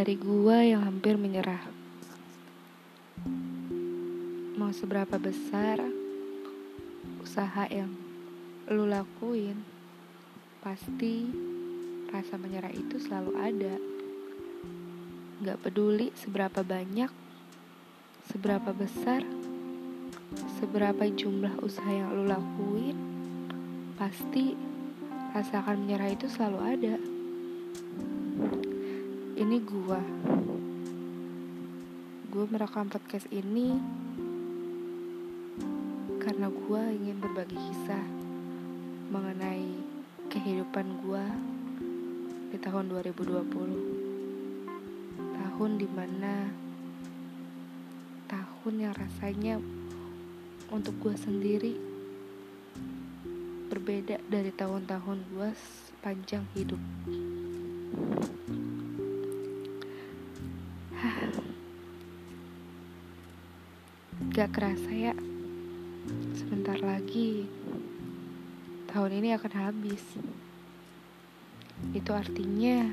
dari gua yang hampir menyerah. Mau seberapa besar usaha yang lu lakuin, pasti rasa menyerah itu selalu ada. Gak peduli seberapa banyak, seberapa besar, seberapa jumlah usaha yang lu lakuin, pasti rasa akan menyerah itu selalu ada ini gua gue merekam podcast ini karena gua ingin berbagi kisah mengenai kehidupan gua di tahun 2020 tahun di mana tahun yang rasanya untuk gua sendiri berbeda dari tahun-tahun gua sepanjang hidup. Gak kerasa ya, sebentar lagi tahun ini akan habis. Itu artinya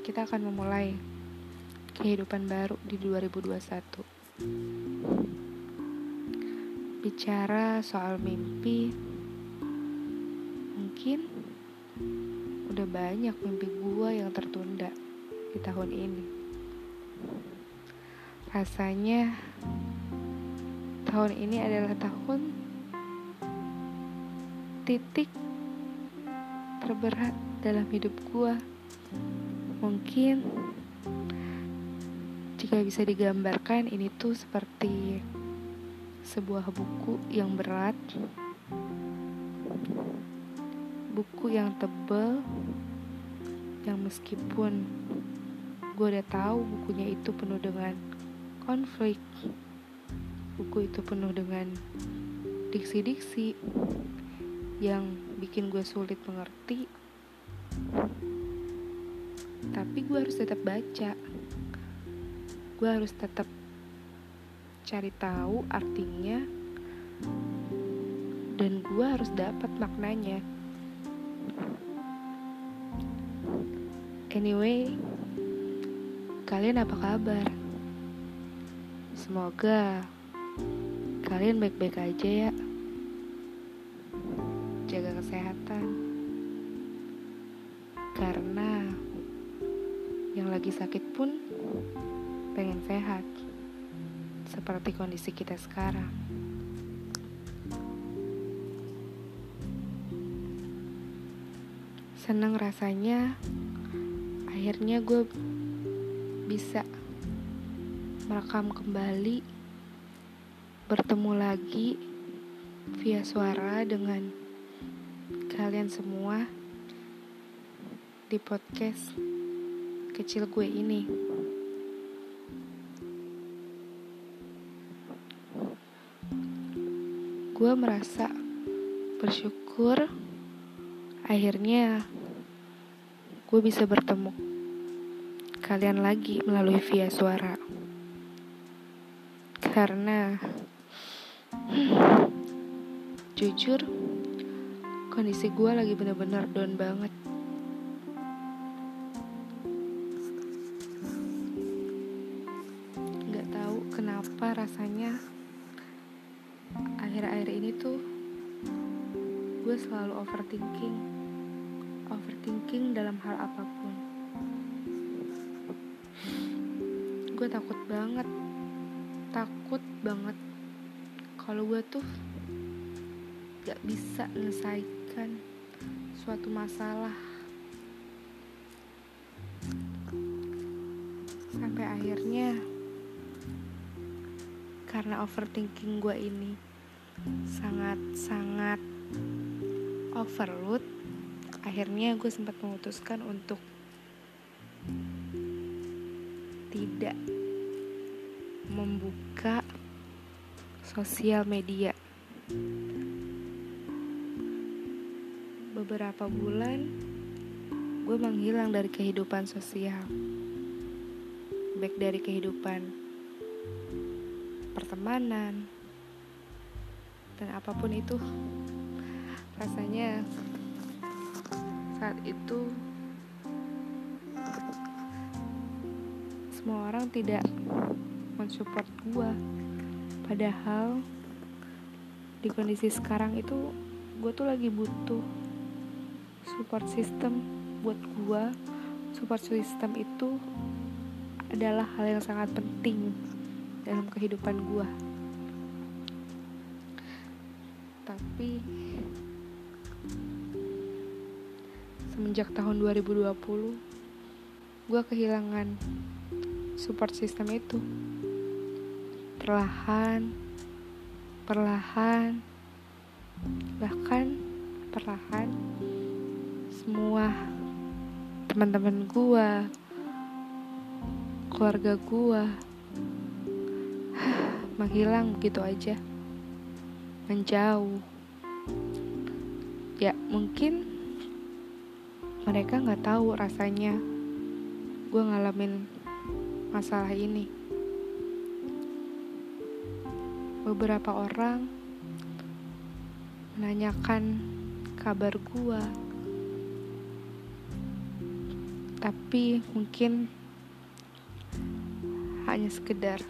kita akan memulai kehidupan baru di 2021. Bicara soal mimpi, mungkin udah banyak mimpi gua yang tertunda di tahun ini. Rasanya tahun ini adalah tahun titik terberat dalam hidup gua. Mungkin jika bisa digambarkan ini tuh seperti sebuah buku yang berat buku yang tebel yang meskipun gue udah tahu bukunya itu penuh dengan konflik. Buku itu penuh dengan diksi-diksi yang bikin gue sulit mengerti. Tapi gue harus tetap baca. Gue harus tetap cari tahu artinya dan gue harus dapat maknanya. Anyway, kalian apa kabar? Semoga kalian baik-baik aja ya. Jaga kesehatan. Karena yang lagi sakit pun pengen sehat. Seperti kondisi kita sekarang. Senang rasanya akhirnya gue bisa merekam kembali bertemu lagi via suara dengan kalian semua di podcast kecil gue ini. Gue merasa bersyukur akhirnya gue bisa bertemu kalian lagi melalui via suara. Karena jujur kondisi gue lagi bener-bener down banget. Gak tahu kenapa rasanya akhir-akhir ini tuh gue selalu overthinking overthinking dalam hal apa pun gue takut banget takut banget. Kalau gue tuh gak bisa menyelesaikan suatu masalah. Sampai akhirnya karena overthinking gue ini sangat-sangat overload akhirnya gue sempat memutuskan untuk sosial media. Beberapa bulan gue menghilang dari kehidupan sosial, baik dari kehidupan pertemanan dan apa pun itu. Rasanya saat itu semua orang tidak mensupport gue padahal di kondisi sekarang itu gue tuh lagi butuh support system buat gue support system itu adalah hal yang sangat penting dalam kehidupan gue tapi semenjak tahun 2020 gue kehilangan support system itu perlahan perlahan bahkan perlahan semua teman-teman gua keluarga gua menghilang begitu aja menjauh. Ya mungkin mereka nggak tahu rasanya gue ngalamin masalah ini beberapa orang menanyakan kabar gua. Tapi mungkin hanya sekedar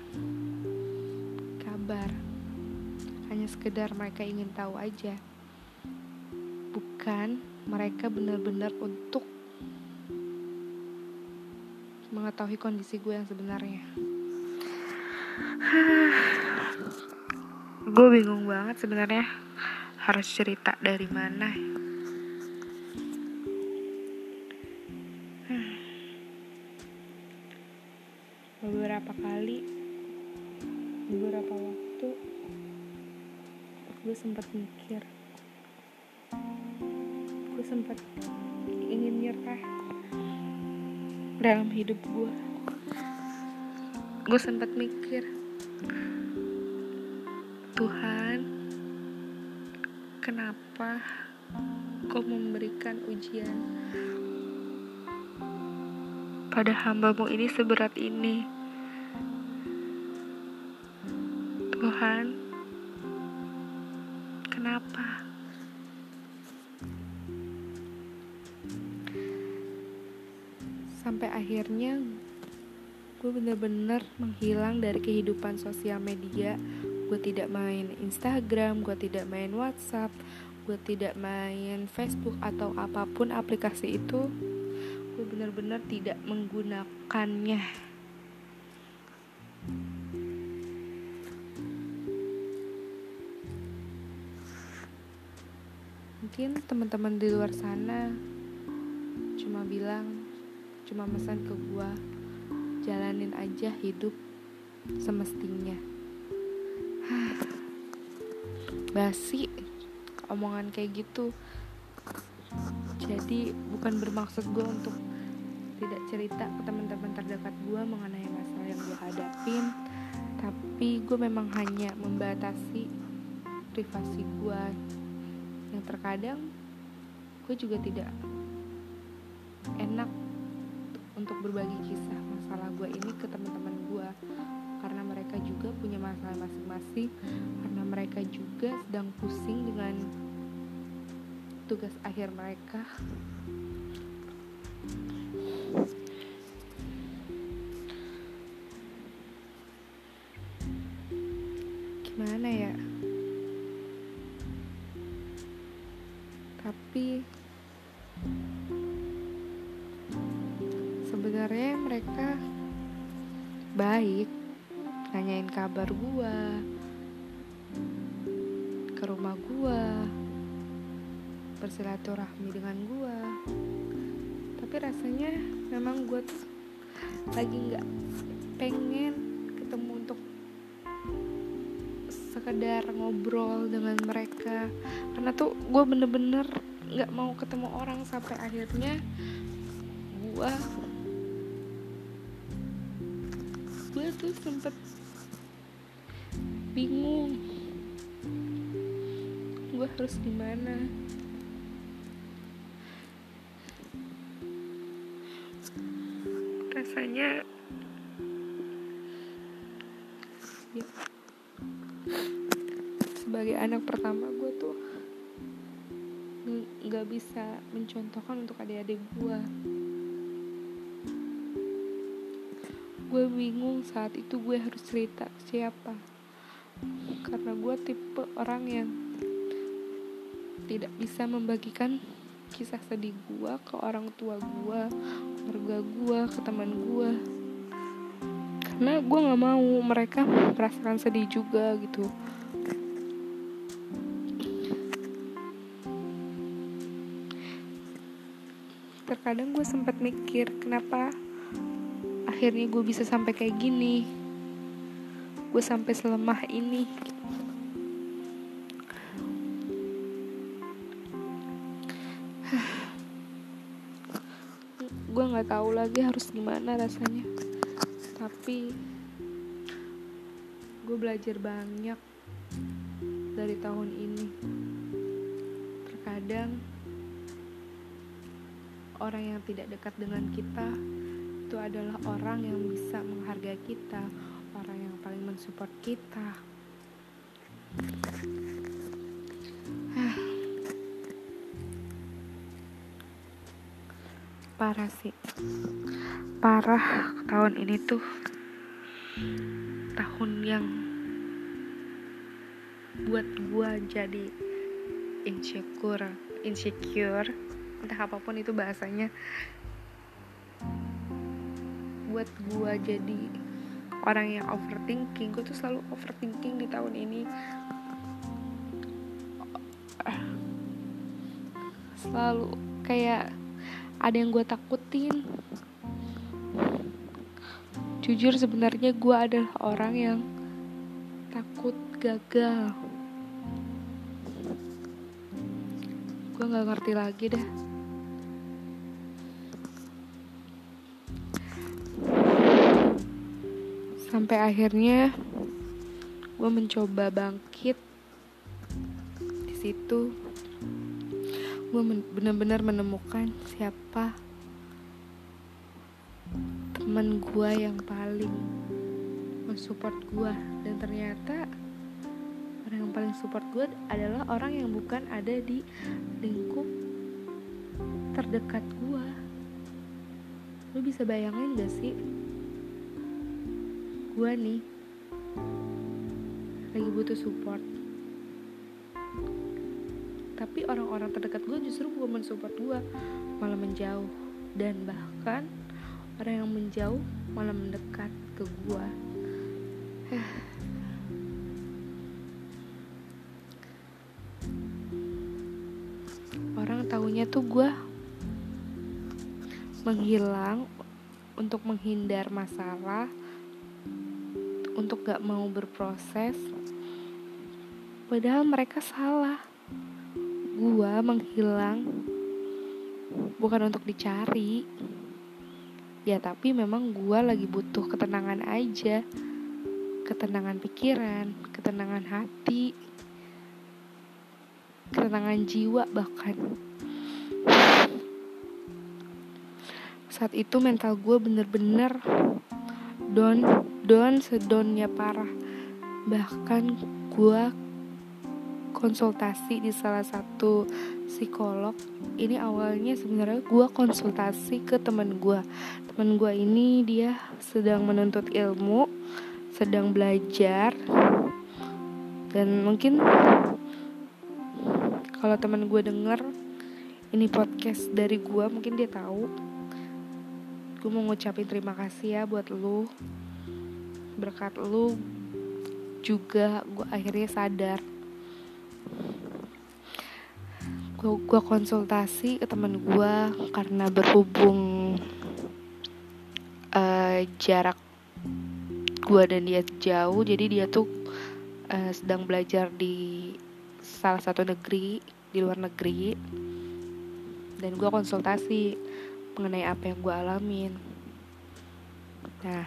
kabar hanya sekedar mereka ingin tahu aja. Bukan mereka benar-benar untuk mengetahui kondisi gue yang sebenarnya gue bingung banget sebenarnya harus cerita dari mana. Hmm. beberapa kali beberapa waktu gue sempat mikir. Gue sempat ingin nyerah dalam hidup gue gue sempat mikir Tuhan, kenapa kau memberikan ujian pada hambamu ini seberat ini? Tuhan, kenapa? Sampai akhirnya gue bener-bener menghilang dari kehidupan sosial media gue tidak main Instagram gue tidak main WhatsApp gue tidak main Facebook atau apa pun aplikasi itu gue benar-benar tidak menggunakannya. Mungkin teman-teman di luar sana cuma bilang cuma pesan ke gue jalanin aja hidup semestinya basi omongan kayak gitu. Jadi bukan bermaksud gue untuk tidak cerita ke teman-teman terdekat gue mengenai masalah yang gue hadapin tapi gue memang hanya membatasi privasi gue yang terkadang gue juga tidak enak untuk berbagi kisah masalah gue ini ke teman-teman gue mereka juga punya masalah masing-masing karena mereka juga sedang pusing dengan tugas akhir mereka. Gimana ya? Tapi sebenarnya mereka baik nanyain kabar gua ke rumah gua bersilaturahmi dengan gua. Tapi rasanya memang gue lagi nggak pengen ketemu untuk sekedar ngobrol dengan mereka. Karena tuh gue bener-bener nggak mau ketemu orang sampai akhirnya gue gue tuh sempet bingung. Gue harus gimana? Rasanya ya, sebagai anak pertama gue tuh nggak bisa mencontohkan untuk adik-adik gue gue bingung saat itu gue harus cerita ke siapa karena gue tipe orang yang tidak bisa membagikan kisah sedih gue ke orang tua gue keluarga gue ke teman gue karena gue nggak mau mereka merasakan sedih juga gitu. Terkadang gue sempat mikir kenapa akhirnya gue bisa sampai kayak gini gue sampai selemah ini. Gue nggak tahu lagi harus gimana rasanya. Tapi gue belajar banyak dari tahun ini. Terkadang orang yang tidak dekat dengan kita itu adalah orang yang bisa menghargai kita, mensupport kita. Parah sih. Parah tahun ini tuh tahun yang buat gua jadi insecure, insecure entah apa pun itu bahasanya buat gue jadi orang yang overthinking gue tuh selalu overthinking di tahun ini. Selalu kayak ada yang gue takutin. Jujur sebenarnya gue adalah orang yang takut gagal. Gue nggak ngerti lagi dah sampai akhirnya gue mencoba bangkit di situ. Gue men benar-benar menemukan siapa teman gue yang paling mensupport gue dan ternyata orang yang paling support gue adalah orang yang bukan ada di lingkup terdekat gue lu bisa bayangin gak sih gue nih. Lagi butuh support. Tapi orang-orang terdekat gue justru gue mensupport gue malah menjauh. Dan bahkan orang yang menjauh malah mendekat ke gue orang tahunya tuh gue menghilang untuk menghindar masalah untuk gak mau berproses. Padahal mereka salah. Gua menghilang. Bukan untuk dicari. Ya tapi memang gua lagi butuh ketenangan aja. Ketenangan pikiran ketenangan hati ketenangan jiwa bahkan. Saat itu mental gue bener-bener down down sedonnya parah. Bahkan gue konsultasi di salah satu psikolog. Ini awalnya sebenarnya gue konsultasi ke teman gue teman gue ini dia sedang menuntut ilmu sedang belajar. Dan mungkin kalau teman gue denger ini podcast dari gue mungkin dia tahu. Gue mau ngucapin terima kasih ya buat lu berkat lu juga gue akhirnya sadar. Gue konsultasi ke teman gue karena berhubung uh, jarak gue dan dia jauh jadi dia tuh uh, sedang belajar di salah satu negeri di luar negeri. Dan gue konsultasi mengenai apa yang gue alamin. Nah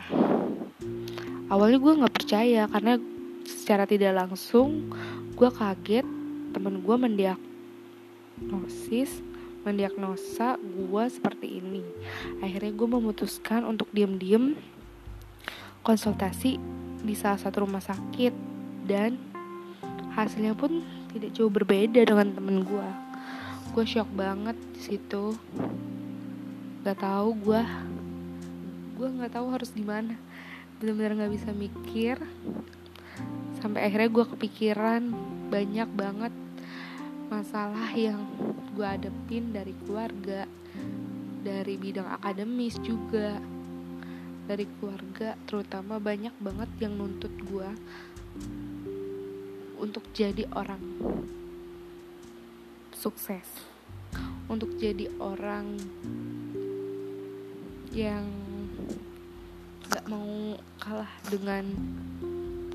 awalnya gue nggak percaya karena secara tidak langsung gue kaget. Temen gue mendiagnosis mendiagnosa gue seperti ini. Akhirnya gue memutuskan untuk diem-diem konsultasi di salah satu rumah sakit. Dan hasilnya pun tidak jauh berbeda dengan temen gue gue shock banget di situ. Gak tahu gue gue nggak tahu harus gimana bener-bener nggak bisa mikir. Sampai akhirnya gue kepikiran banyak banget masalah yang gue adepin dari keluarga dari bidang akademis juga dari keluarga terutama banyak banget yang nuntut gue untuk jadi orang sukses untuk jadi orang yang gak mau kalah dengan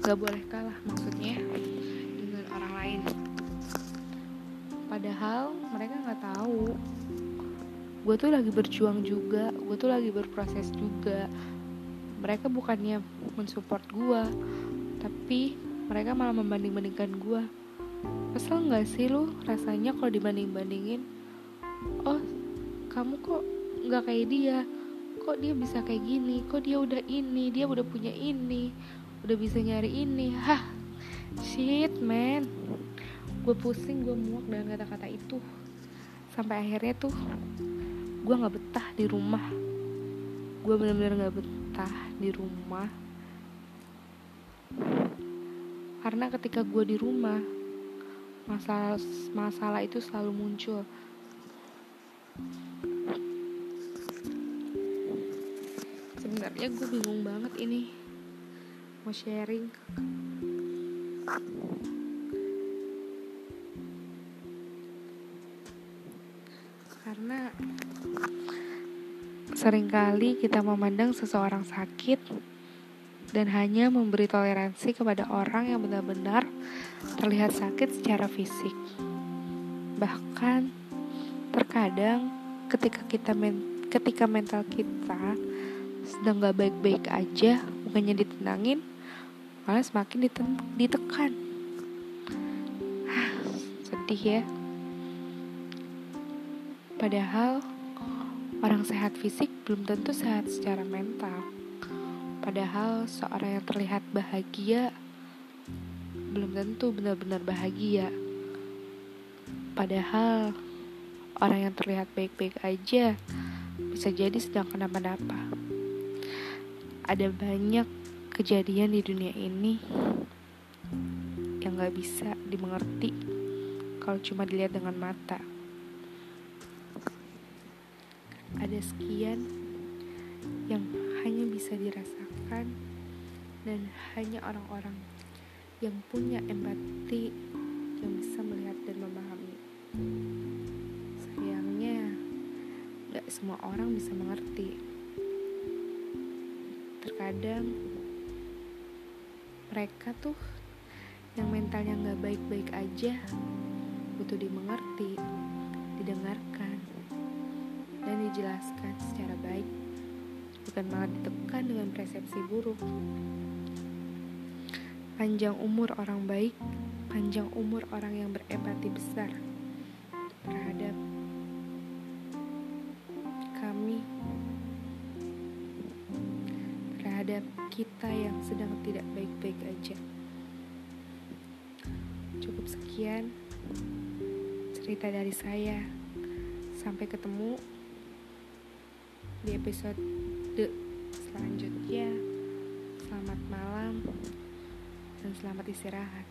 gak boleh kalah maksudnya dengan orang lain. Padahal mereka nggak tahu. Gue tuh lagi berjuang juga gue tuh lagi berproses juga. Mereka bukannya mensupport gue tapi mereka malah membanding-bandingkan gue kesel nggak sih lu rasanya kalau dibanding-bandingin? Oh kamu kok nggak kayak dia kok dia bisa kayak gini? Kok dia udah ini? Dia udah punya ini? Udah bisa nyari ini? Hah? Shit man. Gue pusing gue muak dengan kata-kata itu. Sampai akhirnya tuh gue nggak betah di rumah. Gue bener-bener nggak betah di rumah. Karena ketika gue di rumah masalah masalah itu selalu muncul sebenarnya gue bingung banget ini mau sharing karena sering kali kita memandang seseorang sakit dan hanya memberi toleransi kepada orang yang benar-benar terlihat sakit secara fisik. Bahkan terkadang ketika kita men ketika mental kita sedang gak baik-baik aja, bukannya ditenangin, malah semakin ditekan. Sedih ya. Padahal orang sehat fisik belum tentu sehat secara mental. Padahal seorang yang terlihat bahagia belum tentu benar-benar bahagia. Padahal orang yang terlihat baik-baik aja bisa jadi sedang kenapa-napa ada banyak kejadian di dunia ini yang gak bisa dimengerti kalau cuma dilihat dengan mata. Ada sekian yang hanya bisa dirasakan dan hanya orang-orang yang punya empati yang bisa melihat dan memahami. Sayangnya, gak semua orang bisa mengerti. Terkadang mereka tuh yang mentalnya nggak baik-baik aja butuh dimengerti, didengarkan, dan dijelaskan secara baik, bukan malah ditekan dengan persepsi buruk. Panjang umur orang baik, panjang umur orang yang berempati besar kita yang sedang tidak baik-baik aja. Cukup sekian cerita dari saya. Sampai ketemu di episode selanjutnya. Selamat malam dan selamat istirahat.